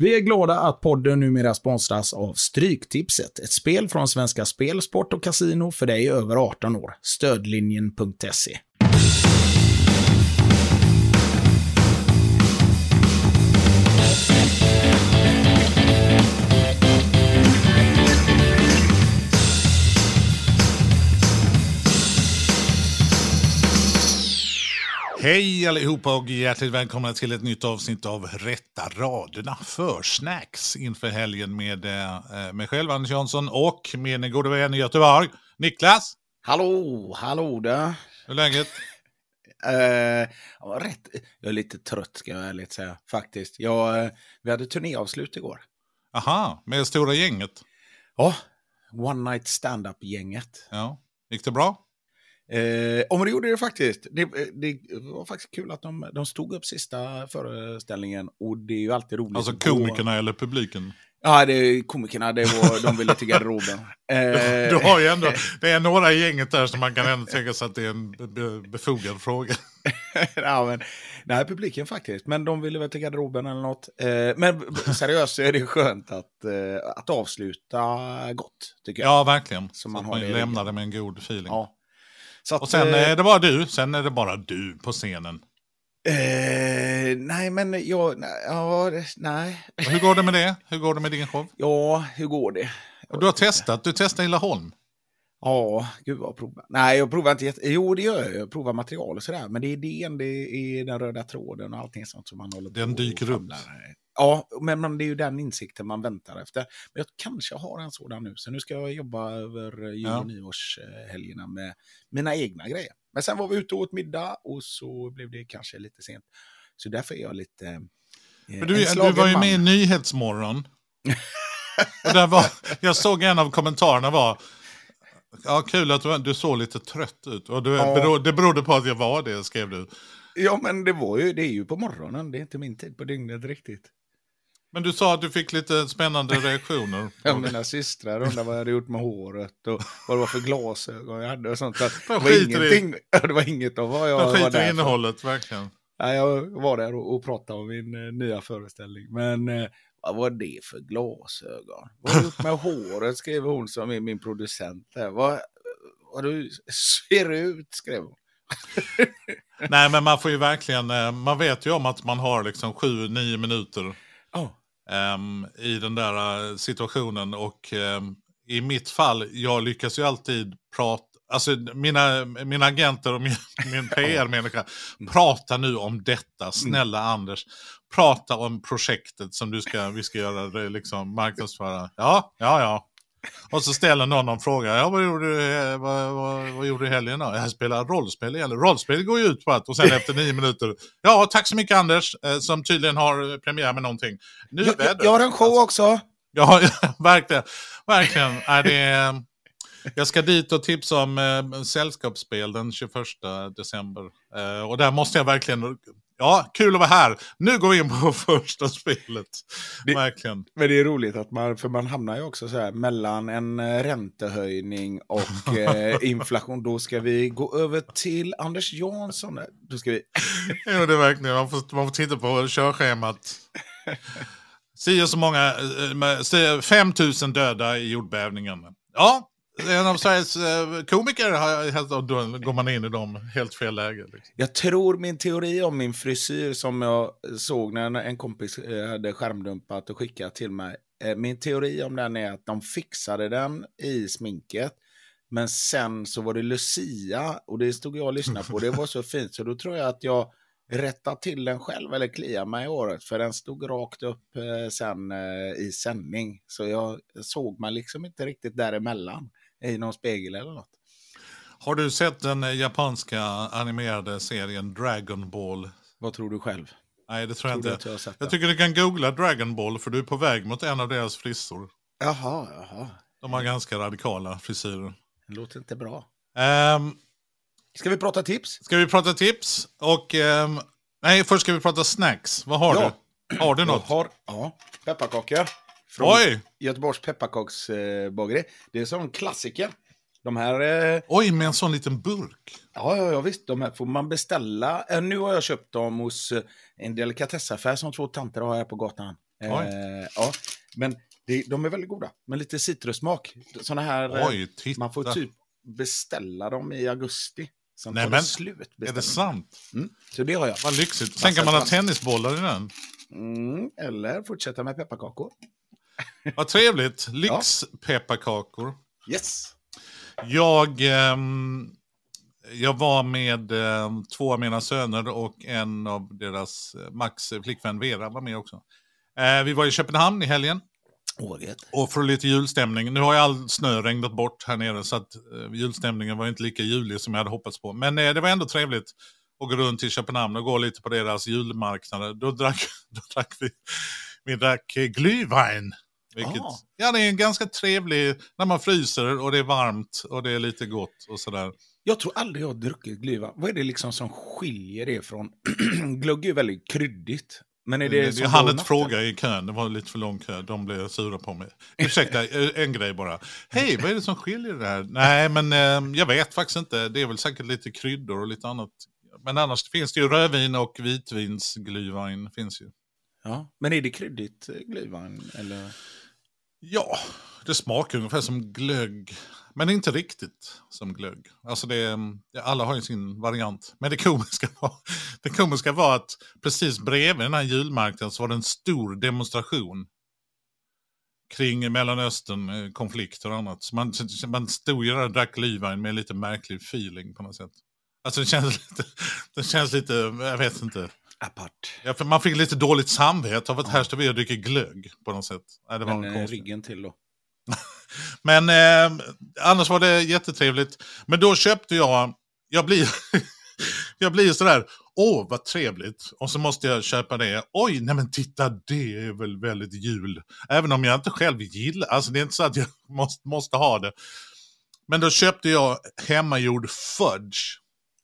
Vi är glada att podden numera sponsras av Stryktipset, ett spel från Svenska Spel, Sport och Casino för dig över 18 år. Stödlinjen.se. Hej allihopa och hjärtligt välkomna till ett nytt avsnitt av Rätta raderna för snacks inför helgen med eh, mig själv, Anders Jansson, och min gode vän i Göteborg, Niklas. Hallå, hallå där. Hur är läget? Uh, rätt. Jag är lite trött ska jag ärligt säga, faktiskt. Jag, uh, vi hade turnéavslut igår. Aha, med stora gänget? Ja, One Night Stand-Up-gänget. Ja, gick det bra? Eh, om det gjorde det faktiskt. Det, det, var faktiskt kul att de, de stod upp sista föreställningen och det är ju alltid roligt. Alltså komikerna eller publiken? Ja, det är komikerna, det var, de ville till garderoben. Eh, du har ju ändå, det är några i gänget där som man kan ändå tänka sig att det är en befogad fråga. ja, men, nej, publiken faktiskt. Men de ville väl till garderoben eller något. Eh, men seriöst så är det skönt att, eh, att avsluta gott, tycker jag. Ja, verkligen. Så man, så man lämnar det med en god feeling. Ja. Att, och sen eh, är det bara du, sen är det bara du på scenen. Eh, nej, men jag, ja, nej. Och hur går det med det? Hur går det med din show? Ja, hur går det? Och du har testat, du testade i Laholm. Ja, gud vad provar. Nej, jag provar inte jätte... Jo, det gör jag. Jag provar material och sådär. Men det är idén, det är den röda tråden och allting sånt som man håller Den dyker upp. Ja, men, men det är ju den insikten man väntar efter. Men jag kanske har en sådan nu, så nu ska jag jobba över jul och nyårshelgerna med mina egna grejer. Men sen var vi ute och åt middag och så blev det kanske lite sent. Så därför är jag lite... Eh, men du, du var ju med i Nyhetsmorgon. och där var, jag såg en av kommentarerna var Ja, kul att du, du såg lite trött ut. Och du, ja. det berodde på att jag var det, skrev du. Ja, men det, var ju, det är ju på morgonen. Det är inte min tid på dygnet riktigt. Men du sa att du fick lite spännande reaktioner. ja, mina systrar undrade vad jag hade gjort med håret och vad det var för glasögon jag hade och sånt. Så det, var ingenting, det var inget av vad jag var där innehållet, verkligen. Ja, jag var där och, och pratade om min uh, nya föreställning. Men uh, vad var det för glasögon? Vad har du gjort med håret? skrev hon som är min producent. Där. Vad, vad du ser ut, skrev hon. Nej, men man får ju verkligen, eh, man vet ju om att man har liksom sju, nio minuter. Oh i den där eh, situationen. Och um, i mitt fall, jag lyckas ju alltid prata Alltså mina, mina agenter och min, min PR-människa, prata nu om detta, mm. snälla. Anders. Prata om projektet som du ska, vi ska göra, liksom marknadsföra. Ja, ja, ja. Och så ställer någon en fråga. Ja, vad gjorde du, vad, vad, gjorde du i helgen då? Jag spelar rollspel igen. Rollspel går ju ut på att, och sen efter nio minuter. Ja, tack så mycket Anders, eh, som tydligen har premiär med någonting. Nu jag, jag, jag har en show också. Ja, verkligen. Verkligen. Är det, jag ska dit och tipsa om eh, sällskapsspel den 21 december. Eh, och där måste jag verkligen Ja, kul att vara här. Nu går vi in på första spelet. Det, Verkligen. Men det är roligt att man, för man hamnar ju också så här mellan en eh, räntehöjning och eh, inflation. Då ska vi gå över till Anders Jansson. Då ska vi... ja, det är verkligen. Man får, man får titta på körschemat. Si så många, 5 eh, 000 döda i jordbävningen. Ja, en av Sveriges eh, komiker, har, då går man in i dem helt fel läge. Liksom. Jag tror min teori om min frisyr som jag såg när en kompis eh, hade skärmdumpat och skickat till mig. Eh, min teori om den är att de fixade den i sminket. Men sen så var det Lucia och det stod jag och lyssnade på. Det var så fint så då tror jag att jag rätta till den själv eller klia mig i året. För den stod rakt upp sen i sändning. Så jag såg mig liksom inte riktigt däremellan i någon spegel eller något. Har du sett den japanska animerade serien Dragon Ball? Vad tror du själv? Nej, det tror, tror jag inte. Jag, jag tycker du kan googla Dragon Ball för du är på väg mot en av deras frissor. Jaha, jaha. De har ganska radikala frisyrer. Det låter inte bra. Um, ska vi prata tips? Ska vi prata tips? Och... Um, nej, först ska vi prata snacks. Vad har ja. du? Har du något? Jag har, ja, pepparkakor. Från Oj! Göteborgs pepparkaksbageri. Eh, det är en sån klassiker. De här... Eh... Oj, med en sån liten burk. Ja, ja, ja, visst. De här får man beställa. Eh, nu har jag köpt dem hos eh, en delikatessaffär som två tanter har här på gatan. Eh, ja, men det, de är väldigt goda, med lite citrussmak. Såna här, Oj, titta. man får typ beställa dem i augusti. Sen Nej, men, slut. Är det sant? Mm, så det har jag. Vad lyxigt. Sen kan man ha tennisbollar i den. Mm, eller fortsätta med pepparkakor. Vad trevligt. Lyxpepparkakor. Yes. Jag, ehm, jag var med ehm, två av mina söner och en av deras, eh, Max flickvän Vera var med också. Eh, vi var i Köpenhamn i helgen Året. och för lite julstämning. Nu har ju all snö regnat bort här nere så att eh, julstämningen var inte lika julig som jag hade hoppats på. Men eh, det var ändå trevligt att gå runt i Köpenhamn och gå lite på deras julmarknader. Då drack, då drack vi, vi drack eh, glühwein. Vilket, Ah. Ja, det är en ganska trevlig, när man fryser och det är varmt och det är lite gott och sådär. Jag tror aldrig jag har druckit glühwein. Vad är det liksom som skiljer det från... Glögg är ju väldigt kryddigt. Men är det Jag hann inte fråga i kön, det var lite för lång kö. De blev sura på mig. Ursäkta, eh, en grej bara. Hej, vad är det som skiljer det här? Nej, men eh, jag vet faktiskt inte. Det är väl säkert lite kryddor och lite annat. Men annars finns det ju rödvin och vitvinsglühwein. Finns ju. Ja. Men är det kryddigt eh, glühwein? Eller? Ja, det smakar ungefär som glögg. Men inte riktigt som glögg. Alltså det, alla har ju sin variant. Men det komiska, var, det komiska var att precis bredvid den här julmarknaden så var det en stor demonstration. Kring Mellanöstern, eh, och annat. Så man, man stod ju där och drack glühwein med lite märklig feeling på något sätt. Alltså det känns lite, det känns lite, jag vet inte. Apart. Ja, för man fick lite dåligt samvete av att här står vi och dricker glögg på något sätt. Nej, det var Men eh, ryggen till då? Men eh, annars var det jättetrevligt. Men då köpte jag, jag blir, jag blir sådär, åh vad trevligt. Och så måste jag köpa det. Oj, nej men titta det är väl väldigt jul. Även om jag inte själv gillar, alltså det är inte så att jag måste, måste ha det. Men då köpte jag hemmagjord fudge.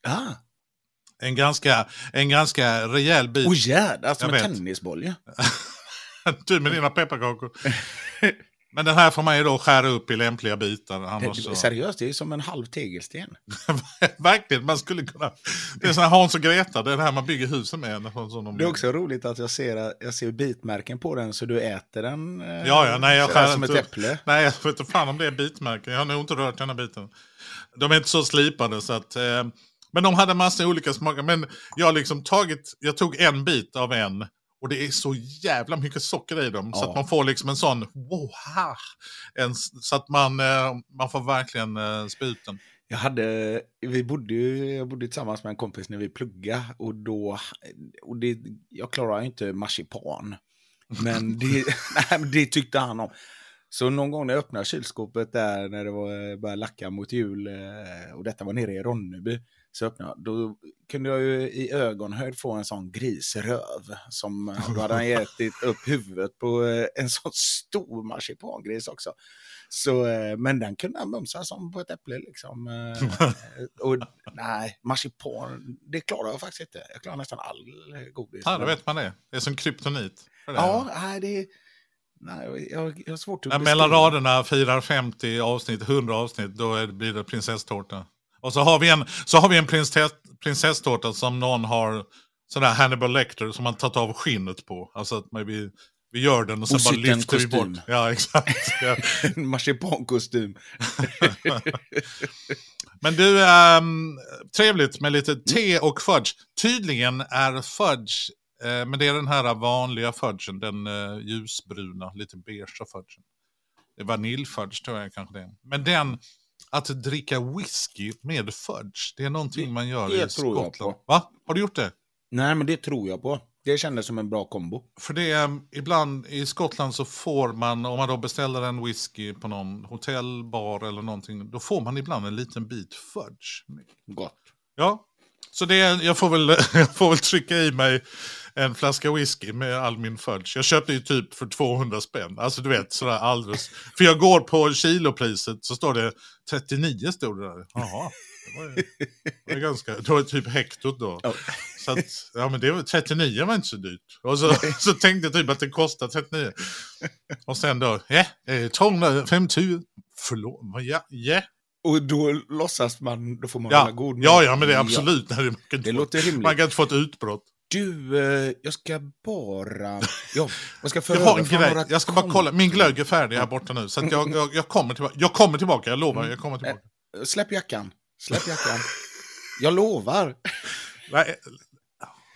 Ah. En ganska, en ganska rejäl bit. Oj jädrar, som en tennisboll ju. Du med dina pepparkakor. Men den här får man ju då skära upp i lämpliga bitar. Annars så... Seriöst, det är som en halv tegelsten. Verkligen, man skulle kunna... Det är sån här Hans och Greta, det är det här man bygger husen med. Som de... Det är också roligt att jag ser, jag ser bitmärken på den så du äter den eh, Ja, ja, nej, jag skär som ett inte- äpple. Nej, jag vet inte fan om det är bitmärken. Jag har nog inte rört den här biten. De är inte så slipade så att... Eh... Men de hade massa olika smaker. Men jag liksom tagit... Jag tog en bit av en. Och det är så jävla mycket socker i dem. Så Ja. att man får liksom en sån... Wow, en, så att man, eh, man får verkligen eh, spy ut den. Jag hade, vi bodde ju, jag bodde tillsammans med en kompis när vi pluggade och då, och det, jag klarar ju inte marsipan. Men det, nej, det tyckte han om. Så någon gång när jag öppnade kylskåpet där när det var, började lacka mot jul eh, och detta var nere i Ronneby. Så öppnade jag, då kunde jag ju i ögonhöjd få en sån grisröv. Som, då hade han ätit upp huvudet på eh, en sån stor marsipangris också. Så, eh, men den kunde han mumsa som på ett äpple. Liksom. eh, och nej, marsipan, det klarar jag faktiskt inte. Jag klarar nästan all eh, godis. Ja, då vet man det. Det är som kryptonit. det. Ja, nej, det nej, jag, jag har svårt att Ja, mellan raderna firar 50 avsnitt, 100 avsnitt, då är blir det prinsesstårta. Och så har vi en, så har vi en prinsess, prinsesstårta som någon har, sådär Hannibal Lecter, som man tagit av skinnet på. Alltså att vi, vi gör den och sen bara lyfter vi bort. Ja, exakt. Ja. En marsipankostym. Men du, ehm, trevligt med lite te och fudge. Tydligen är fudge, eh, men det är den här vanliga fudgen, den eh, ljusbruna, lite beigea fudgen. Det är vaniljfudge tror jag kanske det är. Men den, att dricka whisky med fudge, det är någonting man gör det i Skottland. Va? Har du gjort det? Nej, men det tror jag på. Det kändes som en bra kombo. För det är, ibland i Skottland så får man, om man då beställer en whisky på någon hotell, bar eller någonting, då får man ibland en liten bit fudge. Gott. Ja, så det, jag, får väl, jag får väl trycka i mig en flaska whisky med all min fudge. Jag köpte ju typ för 200 spänn. Alltså du vet, sådär alldeles. För jag går på kilopriset så står det 39 stod det där. Jaha, det var, ju- det var ganska, det var typ hektot då. Ja. Så att, ja men det var, 39 var inte så dyrt. Och så, så tänkte jag typ att det kostar 39. Och sen då, ja, eh, 250. Förlåt, vad, ja, ja. Och då låtsas man, då får man Ja, hålla god min. ja, ja, men det är absolut. Man kan Det få- låter rimligt. Man kan inte få ett utbrott. Du, eh, jag ska bara... Ja, jag ska jag har en grej. Jag ska bara kolla. Min glögg är färdig här borta nu. Så jag, jag, jag, kommer tillbaka. jag kommer tillbaka, jag lovar. Jag kommer tillbaka. Eh, släpp jackan. Släpp jackan. jag lovar. Nej,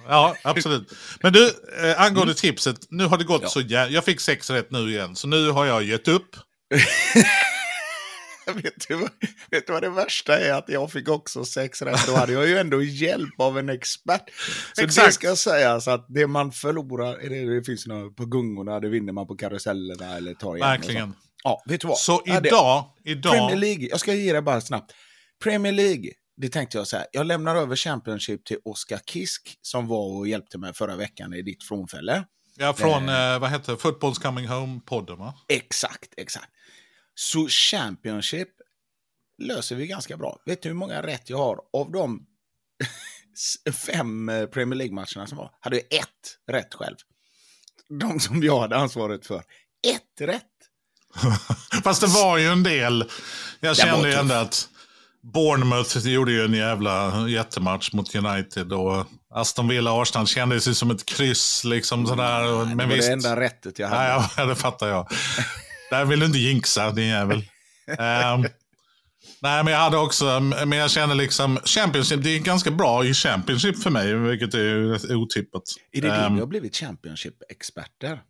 Ja, absolut. Men du, eh, angående mm. tipset. Nu har det gått ja. så jävla... Jag fick sex rätt nu igen. Så nu har jag gett upp. vet, du, vet du vad det värsta är? Att jag fick också sex rätt. Då hade jag ju ändå hjälp av en expert. Så Exakt. det ska sägas att det man förlorar, det, det finns något på gungorna, det vinner man på karusellerna eller tar igen. Verkligen. Ja, vet du vad? Så idag, idag... Premier League, jag ska ge det bara snabbt. Premier League, det tänkte jag så här, jag lämnar över Championship till Oskar Kisk som var och hjälpte mig förra veckan i ditt frånfälle. Ja, från, eh, vad heter Football's Coming Home-podden va? Exakt, exakt. Så Championship löser vi ganska bra. Vet du hur många rätt jag har? Av de fem eh, Premier League-matcherna som var, hade jag ett rätt själv. De som jag hade ansvaret för. Ett rätt! Fast det var ju en del. Jag kände ju ändå att Bournemouth gjorde ju en jävla jättematch mot United och Aston Villa Arsenal kändes ju som ett kryss. Liksom sådär. Men det var visst, det enda rättet jag hade. Ja, det fattar jag. Där vill du inte jinxa, din jävel. um, nej, men jag hade också, men jag känner liksom, Championship, det är ganska bra i Championship för mig, vilket är otippat. Är det um, det du har blivit Championship-experter?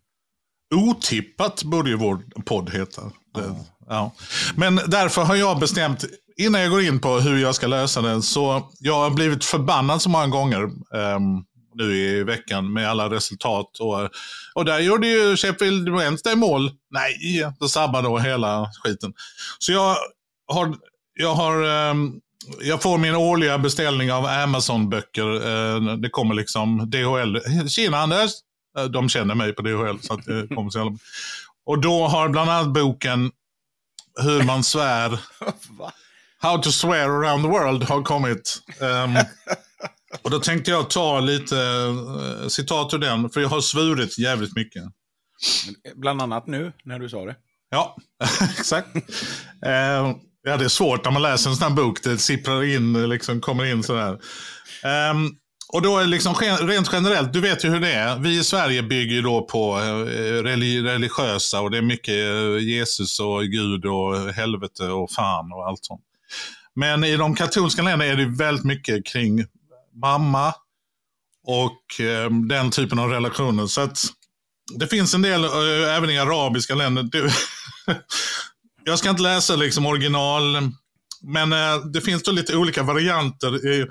Otippat borde ju vår podd heta. Det, ja. Men därför har jag bestämt, innan jag går in på hur jag ska lösa den, så jag har blivit förbannad så många gånger um, nu i veckan med alla resultat. Och, och där gjorde ju Sheffield Wednesday mål. Nej, det sabbade då hela skiten. Så jag har, jag har um, jag får min årliga beställning av Amazon-böcker. Uh, det kommer liksom DHL. Tjena Anders! Uh, de känner mig på DHL. Så att det kommer så och då har bland annat boken Hur man svär. How to swear around the world har kommit. Um, och då tänkte jag ta lite uh, citat ur den, för jag har svurit jävligt mycket. Bland annat nu, när du sa det. Ja, exakt. Uh, ja, det är svårt när man läser en sån här bok. Det sipprar in, liksom kommer in sådär. Um, och då är liksom rent generellt, du vet ju hur det är. Vi i Sverige bygger ju då på eh, religiösa och det är mycket Jesus och Gud och helvete och fan och allt sånt. Men i de katolska länderna är det väldigt mycket kring mamma och eh, den typen av relationer. Så att det finns en del, eh, även i arabiska länder. Du, jag ska inte läsa liksom original, men eh, det finns då lite olika varianter. I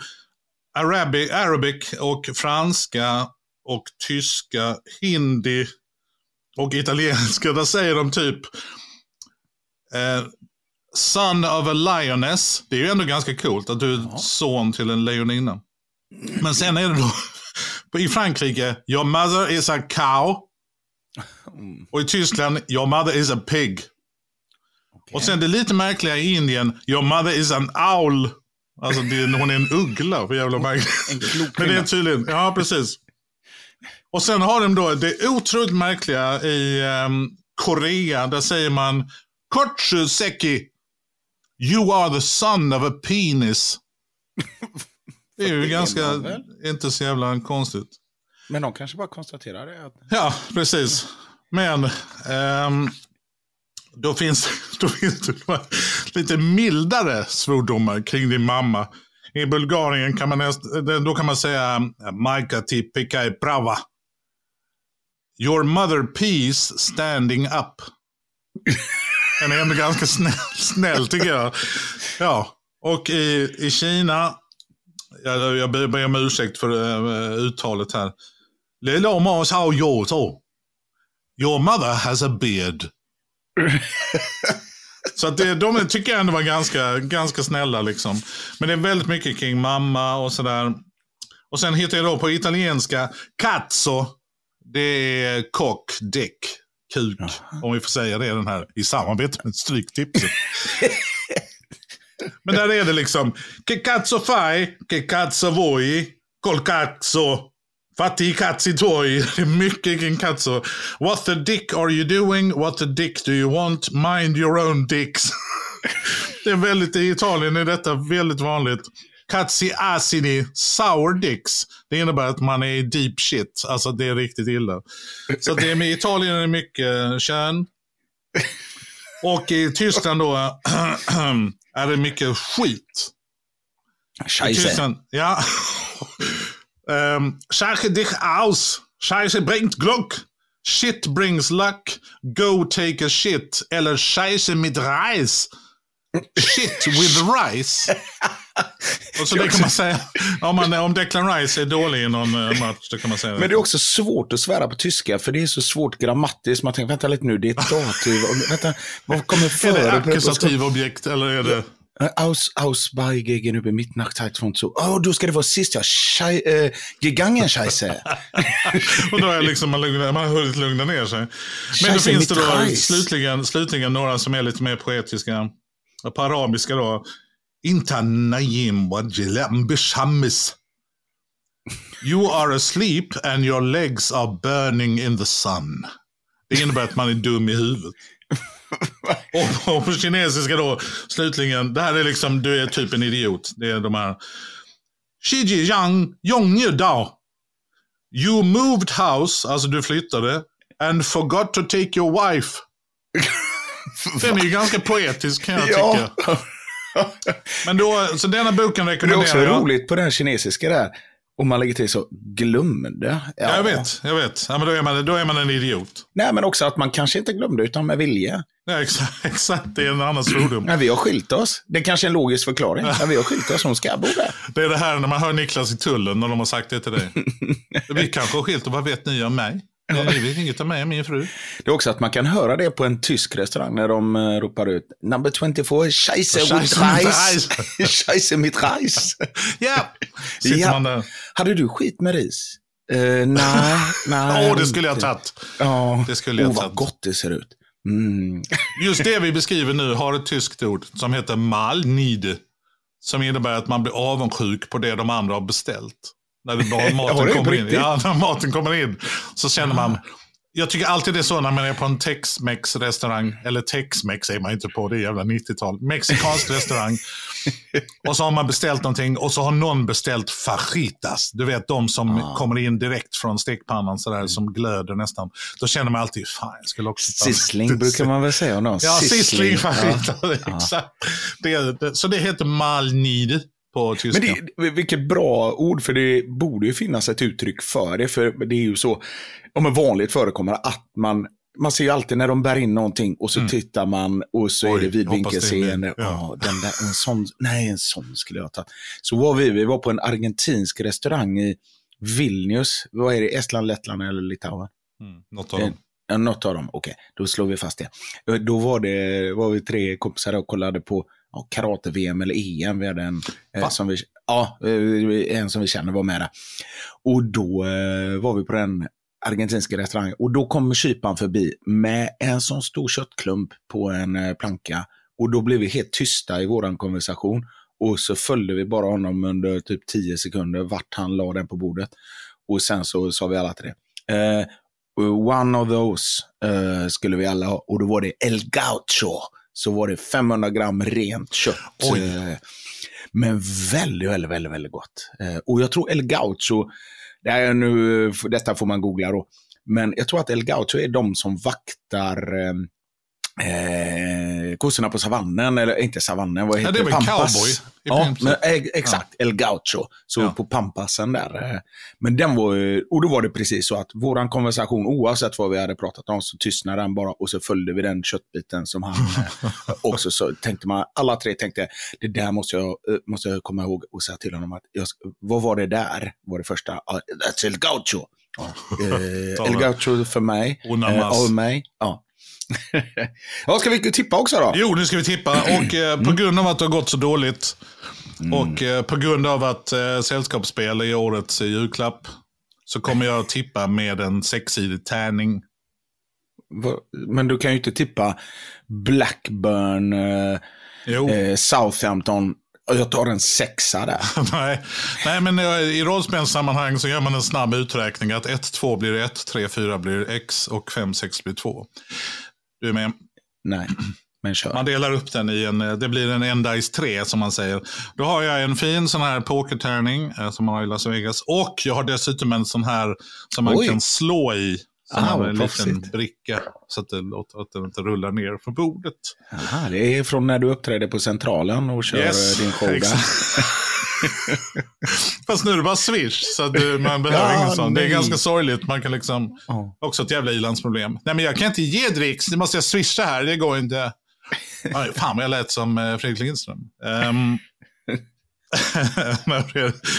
Arabic, Arabic och franska och tyska, hindi och italienska. Där säger de typ eh, Son of a lioness. Det är ju ändå ganska coolt att du är ja. son till en lejoninna. Men sen är det då i Frankrike, your mother is a cow. Mm. Och i Tyskland, your mother is a pig. Okay. Och sen det lite märkliga i Indien, your mother is an owl. Alltså det, hon är en uggla, för jävla märkligt. Men det är tydligen, ja precis. Och sen har de då det otroligt märkliga i um, Korea, där säger man Kortsu seki. You are the son of a penis. Det är ju ganska, inte så jävla konstigt. Men de kanske bara konstaterar det. Att... Ja, precis. Men um, då finns, då finns det lite mildare svordomar kring din mamma. I Bulgarien kan man, då kan man säga Majka tipika prava. Your mother peace standing up. Den är ändå ganska snäll, snäll tycker jag. Ja, och i, i Kina, jag, jag ber om ursäkt för uh, uttalet här. Your mother has a beard. Så att det, de tycker jag ändå var ganska, ganska snälla. Liksom. Men det är väldigt mycket kring mamma och sådär. Och sen hittar jag då på italienska, cazzo. Det är kock, däck, kuk. Jaha. Om vi får säga det den här, i samarbete med Stryktipset. Men där är det liksom, che cazzo fai, che cazzo voi, col cazzo. Fatti cazzi tuoi. Det är mycket kring cazzo. What the dick are you doing? What the dick do you want? Mind your own dicks. det är väldigt, i Italien är detta väldigt vanligt. Katsi asini sour dicks. Det innebär att man är i deep shit. Alltså det är riktigt illa. Så det är med Italien är mycket kön. Och i Tyskland då är det mycket skit. Scheisse. Ja. um, Scheiße dich aus. Scheiße bringt Glück. Shit brings luck. Go take a shit. Eller Scheiße mit Reis. Shit with rice. Och så det kan man säga. Om, man, om Declan Rice är dålig i någon eh, match, då kan man säga Men det är också svårt att svära på tyska, för det är så svårt grammatiskt. Man tänker, vänta lite nu, det är ett dativ. Vänta, vad kommer före? Är det ackusativ objekt, eller är det... Aus, aus bei gegenüber Mitternachtszeit von so. Oh, då ska det vara sist ja. Schei, äh, gegangen scheisse. och då är liksom man, lugna, man har hunnit lugna ner sig. Men scheisse då finns det då slutligen, slutligen några som är lite mer poetiska. På arabiska då. Inta nayim wajilam bishammis. You are asleep and your legs are burning in the sun. Det innebär att man är dum i huvudet. och, och på kinesiska då, slutligen, det här är liksom, du är typ en idiot. Det är de här. Shiji yang yongyu dao. You moved house, alltså du flyttade, and forgot to take your wife. Den är ju ganska poetisk kan jag tycka. Men då, så denna boken rekommenderar jag. Det är också roligt på den kinesiska där. Om man lägger till så, glömde. Ja. ja jag vet, jag vet. Ja, men då, är man, då är man en idiot. Nej, men också att man kanske inte glömde, utan med vilje. Ja, exakt, exakt. det är en annan svordom. Ja, vi har skilt oss. Det är kanske är en logisk förklaring. Ja, vi har skilt oss, hon ska bo där. Det är det här när man hör Niklas i tullen, när de har sagt det till dig. vi kanske har skilt och vad vet ni om mig? Ni vet inget om mig och min fru. Det är också att man kan höra det på en tysk restaurang när de uh, ropar ut number 24, scheisse mit Reis. scheisse mit Reis. ja, sitter ja. man där. Hade du skit med ris? Uh, nej, nej. Åh, oh, det skulle jag ha tagit. Ja, det skulle jag oh, vad gott det ser ut. Mm. Just det vi beskriver nu har ett tyskt ord som heter malnid. Som innebär att man blir avundsjuk på det de andra har beställt. När maten, kommer in. Ja, när maten kommer in så känner man, jag tycker alltid det är så när man är på en Tex-Mex restaurang, eller Tex-Mex är man inte på, det är jävla 90-tal, mexikansk restaurang. Och så har man beställt någonting och så har någon beställt fajitas. Du vet de som ah. kommer in direkt från stekpannan sådär, mm. som glöder nästan. Då känner man alltid, fan jag skulle också ta Sissling brukar man väl säga om någon. Ja, sissling fajitas. Ja. Exakt. Det, det, så det heter malnid på tyska. Men det, vilket bra ord, för det borde ju finnas ett uttryck för det. För det är ju så, om en vanligt förekommer att man man ser ju alltid när de bär in någonting och så mm. tittar man och så Oj, är det vidvinkelseende. Ja. den en sån, nej, en sån skulle jag ta. Så var vi, vi var på en argentinsk restaurang i Vilnius. Vad är det? Estland, Lettland eller Litauen? Mm. Något av dem. Eh, något av dem, okej. Okay. Då slår vi fast det. Då var, det, var vi tre kompisar och kollade på ja, karate-VM eller EM. Vi hade en, eh, som vi, ja, eh, en som vi känner var med där. Och då eh, var vi på den argentinska restaurangen och då kommer kyparen förbi med en sån stor köttklump på en eh, planka. Och då blev vi helt tysta i våran konversation. Och så följde vi bara honom under typ 10 sekunder vart han la den på bordet. Och sen så sa vi alla det. Eh, one of those uh, skulle vi alla ha. Och då var det El Gaucho så var det 500 gram rent kött. Oj. Eh, men väldigt, väldigt, väldigt, väldigt gott. Eh, och jag tror El Gaucho, det är nu, detta får man googla då, men jag tror att El Gaucho är de som vaktar eh, eh, kossorna på savannen, eller inte savannen, vad heter ja, det? Är Pampas. Cowboy. Ja, men, exakt, ja. El Gaucho. Så ja. på Pampasen där. Eh, men den var och då var det precis så att våran konversation, oavsett vad vi hade pratat om, så tystnade den bara och så följde vi den köttbiten som han eh, också så tänkte man, alla tre tänkte, det där måste jag, eh, måste jag komma ihåg och säga till honom att, jag, vad var det där? Var det första, uh, that's El Gaucho. Ja. Eh, El Gaucho för mig. Eh, av mig. Ja. Ja, ska vi tippa också då? Jo, nu ska vi tippa. Och eh, på grund av att det har gått så dåligt mm. och eh, på grund av att eh, Sällskapsspel är årets julklapp så kommer jag att tippa med en sexsidig tärning. Men du kan ju inte tippa Blackburn, eh, eh Southampton. Jag tar en sexa där. Nej. Nej, men i rollspelssammanhang så gör man en snabb uträkning att 1, 2 blir 1, 3, 4 blir X och 5, 6 blir 2. Du är med? Nej. Men kör. Man delar upp den i en, det blir en Endice 3 som man säger. Då har jag en fin sån här pokertärning eh, som man har i Las Vegas. Och jag har dessutom en sån här som man Oj. kan slå i. Som ah, en liten bricka så att, det, att den inte rullar ner från bordet. Aha, det är från när du uppträdde på Centralen och kör yes, din show där. Fast nu är det bara swish, så att man behöver ja, ingen sån. Det är ganska sorgligt. Man kan liksom, oh. Också ett jävla ilandsproblem. Nej, men jag kan inte ge dricks. Nu måste jag swisha här. Det går inte. Aj, fan vad jag lät som eh, Fredrik Lindström.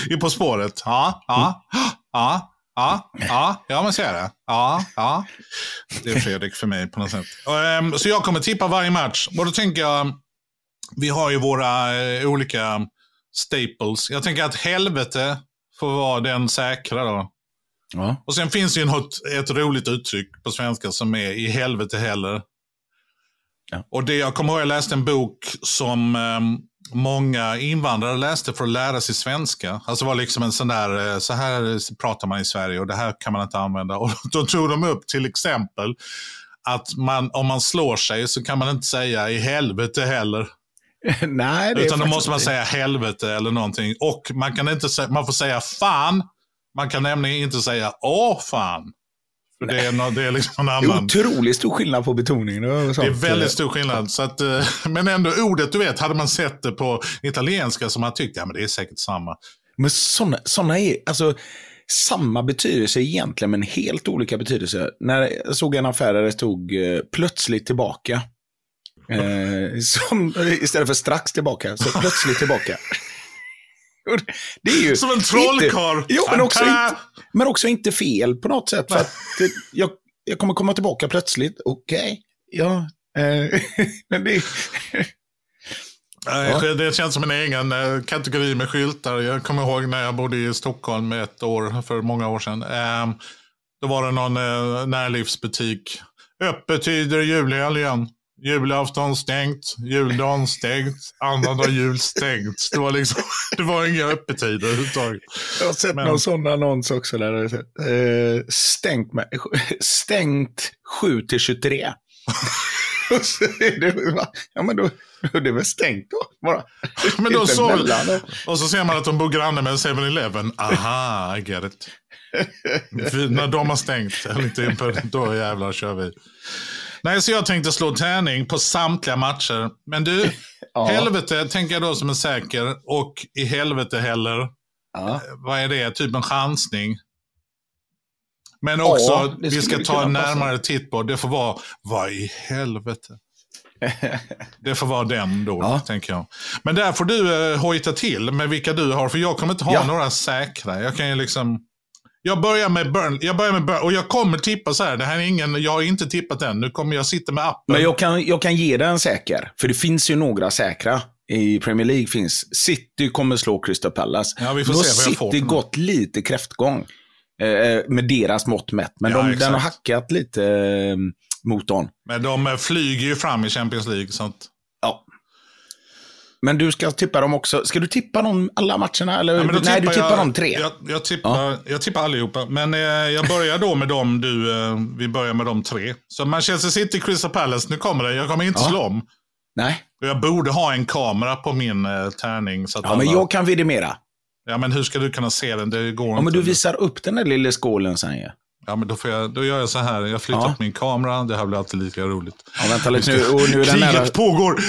Um, På spåret. Ja, ja, ja. Ja, ja, ja men så är det. Ja, ja. Det är Fredrik för mig på något sätt. Um, så jag kommer tippa varje match. Och då tänker jag, vi har ju våra uh, olika staples. Jag tänker att helvete får vara den säkra då. Ja. Och sen finns det ju något, ett roligt uttryck på svenska som är i helvete heller. Ja. Och det jag kommer ihåg, jag läste en bok som um, många invandrare läste för att lära sig svenska. Alltså det var liksom en sån där, eh, så här pratar man i Sverige och det här kan man inte använda. Och då tog de upp till exempel att man, om man slår sig så kan man inte säga i helvete heller. Nej, det Utan då måste man säga helvete eller någonting. Och man, kan inte, man får säga fan. Man kan nämligen inte säga åh fan. För det är, det är liksom en annan... Det är otroligt stor skillnad på betoningen. Det är väldigt stor skillnad. Så att, eh, men ändå ordet, du vet, hade man sett det på italienska som man tyckte, ja men det är säkert samma. Men sådana såna är, alltså samma betydelse egentligen, men helt olika betydelse. När jag såg en affär där det stod eh, plötsligt tillbaka. Eh, som, istället för strax tillbaka, så plötsligt tillbaka. Det är ju Som en trollkarl. Jo, men också, inte, men också inte fel på något sätt. För att det, jag, jag kommer komma tillbaka plötsligt. Okej, okay. ja. Eh, men det... Ja. Det känns som en egen eh, kategori med skyltar. Jag kommer ihåg när jag bodde i Stockholm ett år, för många år sedan. Ehm, då var det någon eh, närlivsbutik. Öppettider julhelgen. Julafton stängt, juldagen stängt, annandag jul stängt. Det var, liksom, det var inga öppettider överhuvudtaget. Jag har sett Men... någon sån annons också. Där eh, stängt, med, stängt 7 till 23. och så är det, ja men då, då är det väl stängt då. Bara. Men då så, och så ser man att de bor granne med en 7-Eleven. Aha, I get it. När de har stängt, då jävlar kör vi. Nej, så jag tänkte slå tärning på samtliga matcher. Men du, ja. helvete tänker jag då som en säker. Och i helvete heller. Ja. Eh, vad är det? Typ en chansning. Men också, ja, vi ska ta en närmare passa. titt på, det får vara, vad i helvete. det får vara den då, ja. tänker jag. Men där får du eh, hojta till med vilka du har, för jag kommer inte ha ja. några säkra. Jag kan ju liksom... Jag börjar med Burn. Jag börjar med Burn. Och jag kommer tippa så här. Det här är ingen, jag har inte tippat än. Nu kommer jag sitta med appen. Men jag kan, jag kan ge dig en säker. För det finns ju några säkra. I Premier League finns City kommer slå Crystal Palace. Ja, vi får Då se vad City gått lite kräftgång. Eh, med deras mått mätt. Men ja, de, den har hackat lite eh, mot dem. Men de flyger ju fram i Champions League. Så att... Men du ska tippa dem också. Ska du tippa dem alla matcherna? Eller? Ja, Nej, du tippar jag, dem tre. Jag, jag, tippar, ja. jag tippar allihopa. Men eh, jag börjar då med dem du. Eh, vi börjar med de tre. Så Manchester City, Crystal Palace. Nu kommer det. Jag kommer inte ja. slå om. Nej. Jag borde ha en kamera på min eh, tärning. Så att ja, alla... men jag kan vidimera. Ja, men hur ska du kunna se den? Det går ja, inte. men du visar upp den där lilla skålen sen ja. Ja, men då, får jag, då gör jag så här. Jag flyttar ja. min kamera. Det här blir alltid lika roligt. Ja, vänta lite nu. Och nu är Kriget nära... pågår!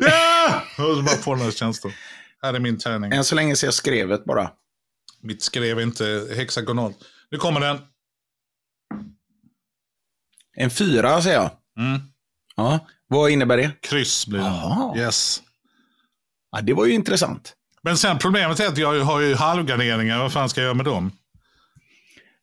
Ja! Och så bara här känslan. Här är min tärning. Än så länge ser jag skrevet bara. Mitt skrev är inte hexagonalt. Nu kommer den. En fyra säger jag. Mm. Ja, vad innebär det? Kryss blir det. Yes. Ja, det var ju intressant. Men sen problemet är att jag har ju halvgarderingar. Vad fan ska jag göra med dem?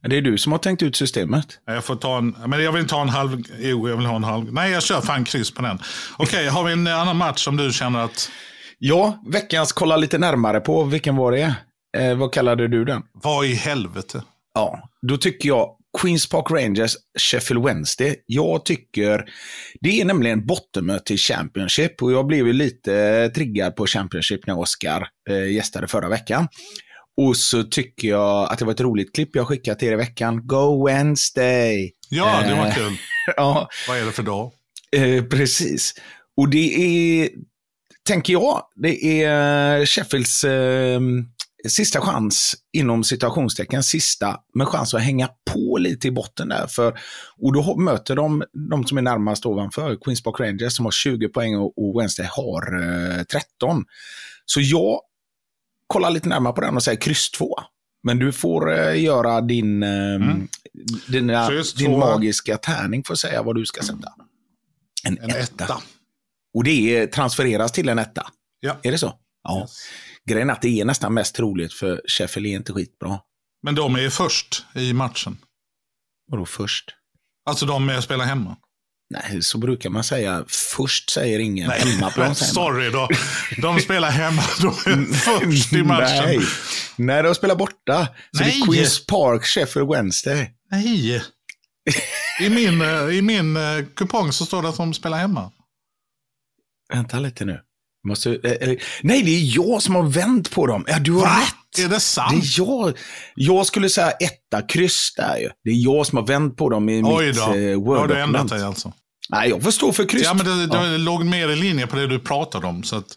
Det är du som har tänkt ut systemet. Jag får ta en, men jag vill ta en halv, jo jag vill ha en halv. Nej jag kör fan kryss på den. Okej, okay, har vi en annan match som du känner att... Ja, veckans kolla lite närmare på. Vilken var det? Eh, vad kallade du den? Vad i helvete? Ja, då tycker jag Queens Park Rangers, Sheffield Wednesday. Jag tycker, det är nämligen bottenmöte i Championship och jag blev ju lite triggad på Championship när Oscar eh, gästade förra veckan. Och så tycker jag att det var ett roligt klipp jag skickade till er i veckan. Go Wednesday! Ja, det var eh, kul. ja. Vad är det för dag? Eh, precis. Och det är, tänker jag, det är Sheffields eh, sista chans, inom situationstecken, sista, med chans att hänga på lite i botten där. För, och då möter de de som är närmast ovanför, Queens Park Rangers som har 20 poäng och, och Wednesday har eh, 13. Så jag kollar lite närmare på den och säger kryss 2. Men du får eh, göra din, eh, mm. dina, din magiska tärning för att säga vad du ska sätta. En, en etta. etta. Och det transfereras till en etta. Ja. Är det så? Ja. Yes. Grejen är att det är nästan mest troligt för Sheffield är inte skitbra. Men de är först i matchen. Vadå först? Alltså de spelar hemma. Nej, så brukar man säga. Först säger ingen Nej, hemmaplan. Sorry då. De spelar hemma. De är först i matchen. Nej, Nej de spelar borta. Så Nej. det är Queens Park, Sheffield Wednesday. Nej. I min, eh, I min eh, kupong så står det att de spelar hemma. Vänta lite nu. Måste, eh, nej, det är jag som har vänt på dem. Ja, du har Va? rätt. Är det sant? Det är jag. Jag skulle säga etta, kryss där ju. Det är jag som har vänt på dem i Oj mitt då. eh, Word Har du ändrat dig alltså? Nej, jag får stå för kryss. Ja, men det, det ja. låg mer i linje på det du pratade om. Så att,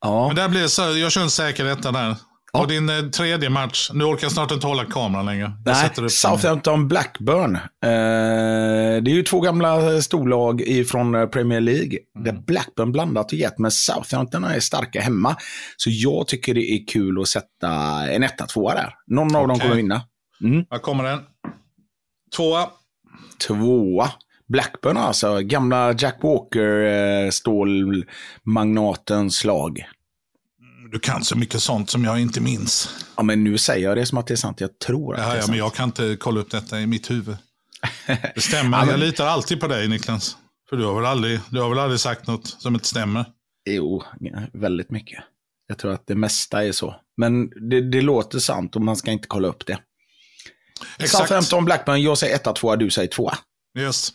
ja. Men där blir så, jag kör en säker etta där. Ja. Och din eh, tredje match, nu orkar jag snart inte hålla kameran längre. Nej, Southampton Blackburn. Eh, det är ju två gamla storlag från eh, Premier League. Mm. Där Blackburn blandat och gett, men Southampton är starka hemma. Så jag tycker det är kul att sätta en etta, tvåa där. Någon okay. av dem kommer vinna. Mm. Här kommer den. Tvåa. Tvåa. Blackburn alltså, gamla Jack Walker, eh, stålmagnatens lag. Du kan så mycket sånt som jag inte minns. Ja, men nu säger jag det som att det är sant. Jag tror att ja, det är ja, sant. men jag kan inte kolla upp detta i mitt huvud. Det stämmer. Jag litar alltid på dig, Niklas. För du har, väl aldrig, du har väl aldrig sagt något som inte stämmer? Jo, väldigt mycket. Jag tror att det mesta är så. Men det, det låter sant och man ska inte kolla upp det. Exakt. Southampton, Blackburn, jag säger 1-2, du säger 2. Yes.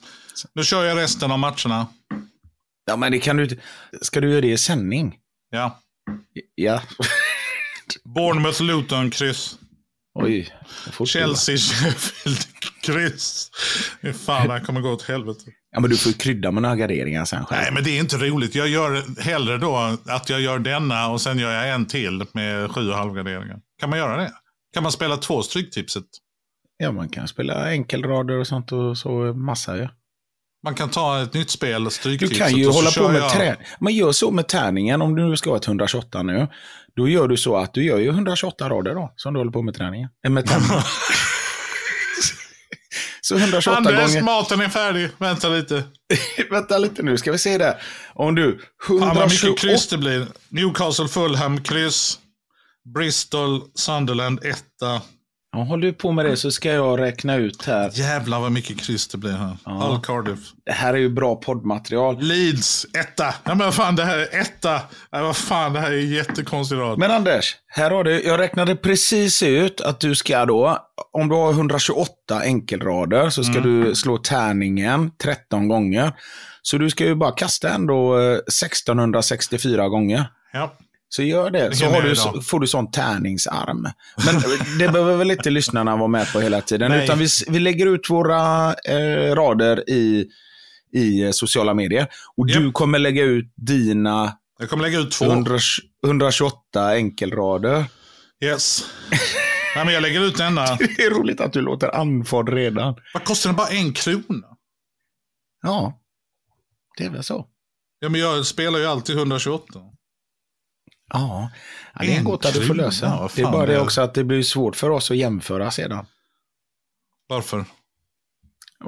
Nu kör jag resten av matcherna. Ja, men det kan du Ska du göra det i sändning? Ja. Ja. Bournemouth, Luton, kryss. Oj. Chelsea, Sheffield, kryss. Fan, det här kommer gå åt helvete. Ja, men du får krydda med några garderingar sen själv. Nej, men det är inte roligt. Jag gör hellre då att jag gör denna och sen gör jag en till med sju och halvgarderingar. Kan man göra det? Kan man spela två Stryktipset? Ja, man kan spela enkelrader och sånt och så massa ja. Man kan ta ett nytt spel, Stryktipset. Du kan ju hålla på med jag... träning. Man gör så med tärningen, om du ska ha ett 128 nu. Då gör du så att du gör ju 128 rader då, som du håller på med träningen. Eh, med så 128 Anders, gånger. maten är färdig. Vänta lite. Vänta lite nu, ska vi se det. Om du... 128... Fan vad mycket kryss det blir. Newcastle, Fulham, kryss. Bristol, Sunderland, etta. Ja, håll du på med det så ska jag räkna ut här. Jävlar vad mycket kryss det blir här. Ja. Hull Cardiff. Det här är ju bra poddmaterial. Leeds, etta. Ja, men fan, det här är etta. Ja, vad fan, det här är jättekonstig rad. Men Anders, här har du, jag räknade precis ut att du ska då, om du har 128 enkelrader så ska mm. du slå tärningen 13 gånger. Så du ska ju bara kasta ändå 1664 gånger. Ja. Så gör det. så, du, så får du sån tärningsarm. Men det behöver väl inte lyssnarna vara med på hela tiden. Nej. Utan vi, vi lägger ut våra eh, rader i, i eh, sociala medier. Och yep. du kommer lägga ut dina jag kommer lägga ut två. 100, 128 enkelrader. Yes. Nej, men jag lägger ut denna. Det är roligt att du låter andfådd redan. Vad kostar den? Bara en krona? Ja, det är väl så. Ja, men jag spelar ju alltid 128. Ja, det är en gåta du får lösa. Ja, det är bara det också att det blir svårt för oss att jämföra sedan. Varför?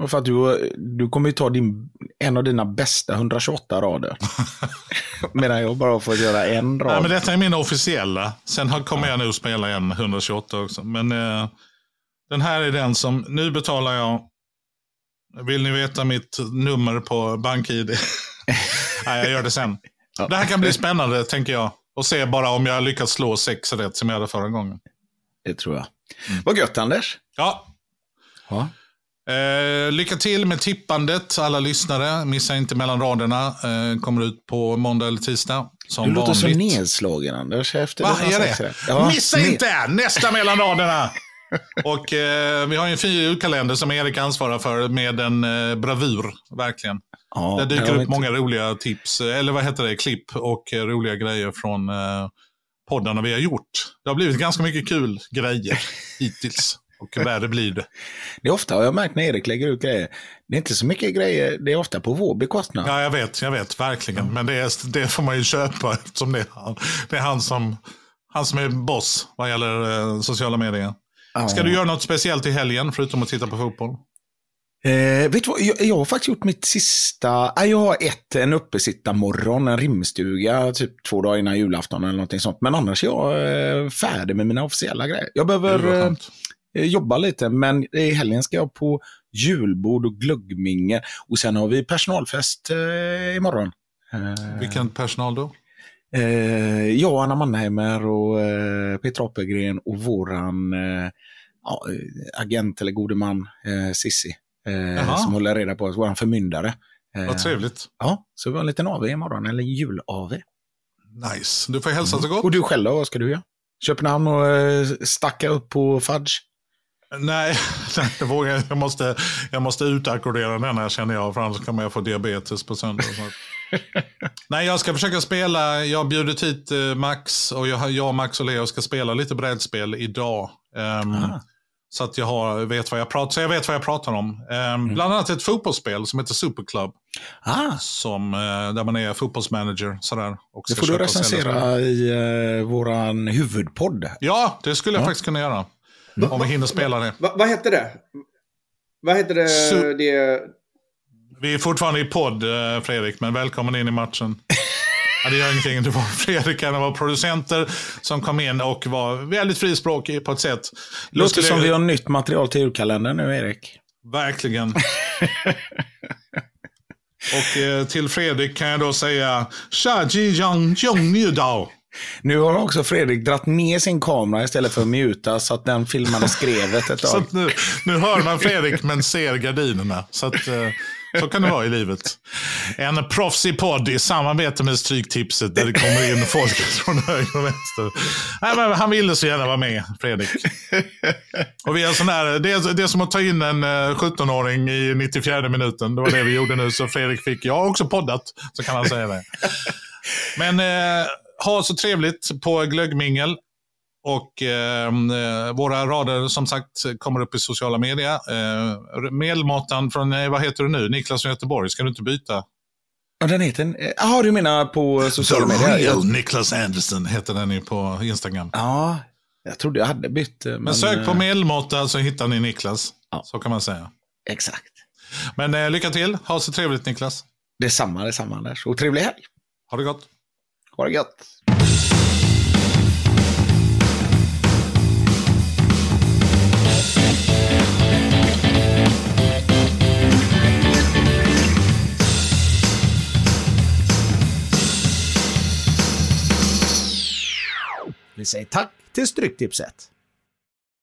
För att du, du kommer ju ta din, en av dina bästa 128 rader. Medan jag bara får göra en rad. Nej, men detta är min officiella. Sen kommer jag nog spela en 128 också. Men eh, den här är den som, nu betalar jag, vill ni veta mitt nummer på BankID? Nej, jag gör det sen. Ja. Det här kan bli spännande, tänker jag. Och se bara om jag lyckas slå sex rätt som jag hade förra gången. Det tror jag. Mm. Vad gött Anders. Ja. Eh, lycka till med tippandet alla lyssnare. Missa inte mellan raderna. Eh, kommer ut på måndag eller tisdag. Som du låter så nedslagen Anders. Efter Va, är det? Ja, Missa inte nästa mellan raderna. Och eh, vi har en fin julkalender som Erik ansvarar för med en eh, bravur, verkligen. Ja, det dyker upp inte... många roliga tips, eller vad heter det, klipp och eh, roliga grejer från eh, poddarna vi har gjort. Det har blivit ganska mycket kul grejer hittills. Och värre blir det. Det är ofta, har jag märkt när Erik lägger ut grejer, det är inte så mycket grejer, det är ofta på vår bekostnad. Ja, jag vet, jag vet, verkligen. Mm. Men det, är, det får man ju köpa eftersom det är han, det är han, som, han som är boss vad gäller eh, sociala medier. Ska du göra något speciellt i helgen, förutom att titta på fotboll? Eh, vet du vad, jag, jag, har faktiskt gjort mitt sista, äh, jag har ett, en uppesittarmorgon, en rimstuga, typ två dagar innan julafton eller någonting sånt. Men annars är jag eh, färdig med mina officiella grejer. Jag behöver eh, jobba lite, men i helgen ska jag på julbord och glöggminge. Och sen har vi personalfest eh, imorgon. Eh, Vilken personal då? Eh, jag, Anna Mannheimer och eh, Peter Apelgren och våran eh, ja, agent eller gode man eh, Sissi. Eh, som håller reda på oss, vår förmyndare. Eh, Vad trevligt. Ja, så vi har en liten AV imorgon, eller jul-AV. Nice. Du får hälsa så gott. Och du själv då, vad ska du göra? Köpenhamn och eh, stacka upp på fudge? Nej, jag, vågar, jag, måste, jag måste utackordera den här känner jag, för annars kommer jag få diabetes på söndag. Nej, jag ska försöka spela. Jag har bjudit hit eh, Max och jag, jag, Max och Leo ska spela lite brädspel idag. Um, så att jag har, vet vad jag pratar, så jag vet vad jag pratar om. Um, mm. Bland annat ett fotbollsspel som heter Superclub. Ah. Som, uh, där man är fotbollsmanager. Sådär, och det får du recensera i uh, våran huvudpodd. Ja, det skulle jag ja. faktiskt kunna göra. Va? Om vi hinner spela det. Va, vad hette det? Vad hette det, Su det? Vi är fortfarande i podd, uh, Fredrik, men välkommen in i matchen. Ja, det gör ingenting. Det var Fredrik, en av våra producenter, som kom in och var väldigt frispråkig på ett sätt. Låter som vi har nytt material till julkalendern nu, Erik. Verkligen. och eh, till Fredrik kan jag då säga Tja, Jong nu har också Fredrik dratt ner sin kamera istället för att muta så att den filmade skrevet ett tag. så nu, nu hör man Fredrik men ser gardinerna. Så att, eh, så kan det vara i livet. En proffsig podd i samarbete med Stryktipset där det kommer in folk från höger och vänster. Nej, men han ville så gärna vara med, Fredrik. Och vi är sån här, det, är, det är som att ta in en 17-åring eh, i 94 minuten. Det var det vi gjorde nu. Så Fredrik fick, jag har också poddat, så kan han säga det. Men eh, ha så trevligt på glöggmingel. Och eh, våra rader som sagt kommer upp i sociala medier. Eh, medelmåttan från, eh, vad heter du nu, Niklas från Göteborg, ska du inte byta? Ja, den heter, jaha du menar på sociala medier? The real Niklas Anderson heter den ju på Instagram. Ja, jag trodde jag hade bytt. Men, men sök på eh, medelmåtta så hittar ni Niklas. Ja. Så kan man säga. Exakt. Men eh, lycka till, ha så trevligt Niklas. Detsamma, detsamma Anders. Och trevlig helg. Ha det gott. Ha det gott. Vi säger tack till Stryktipset.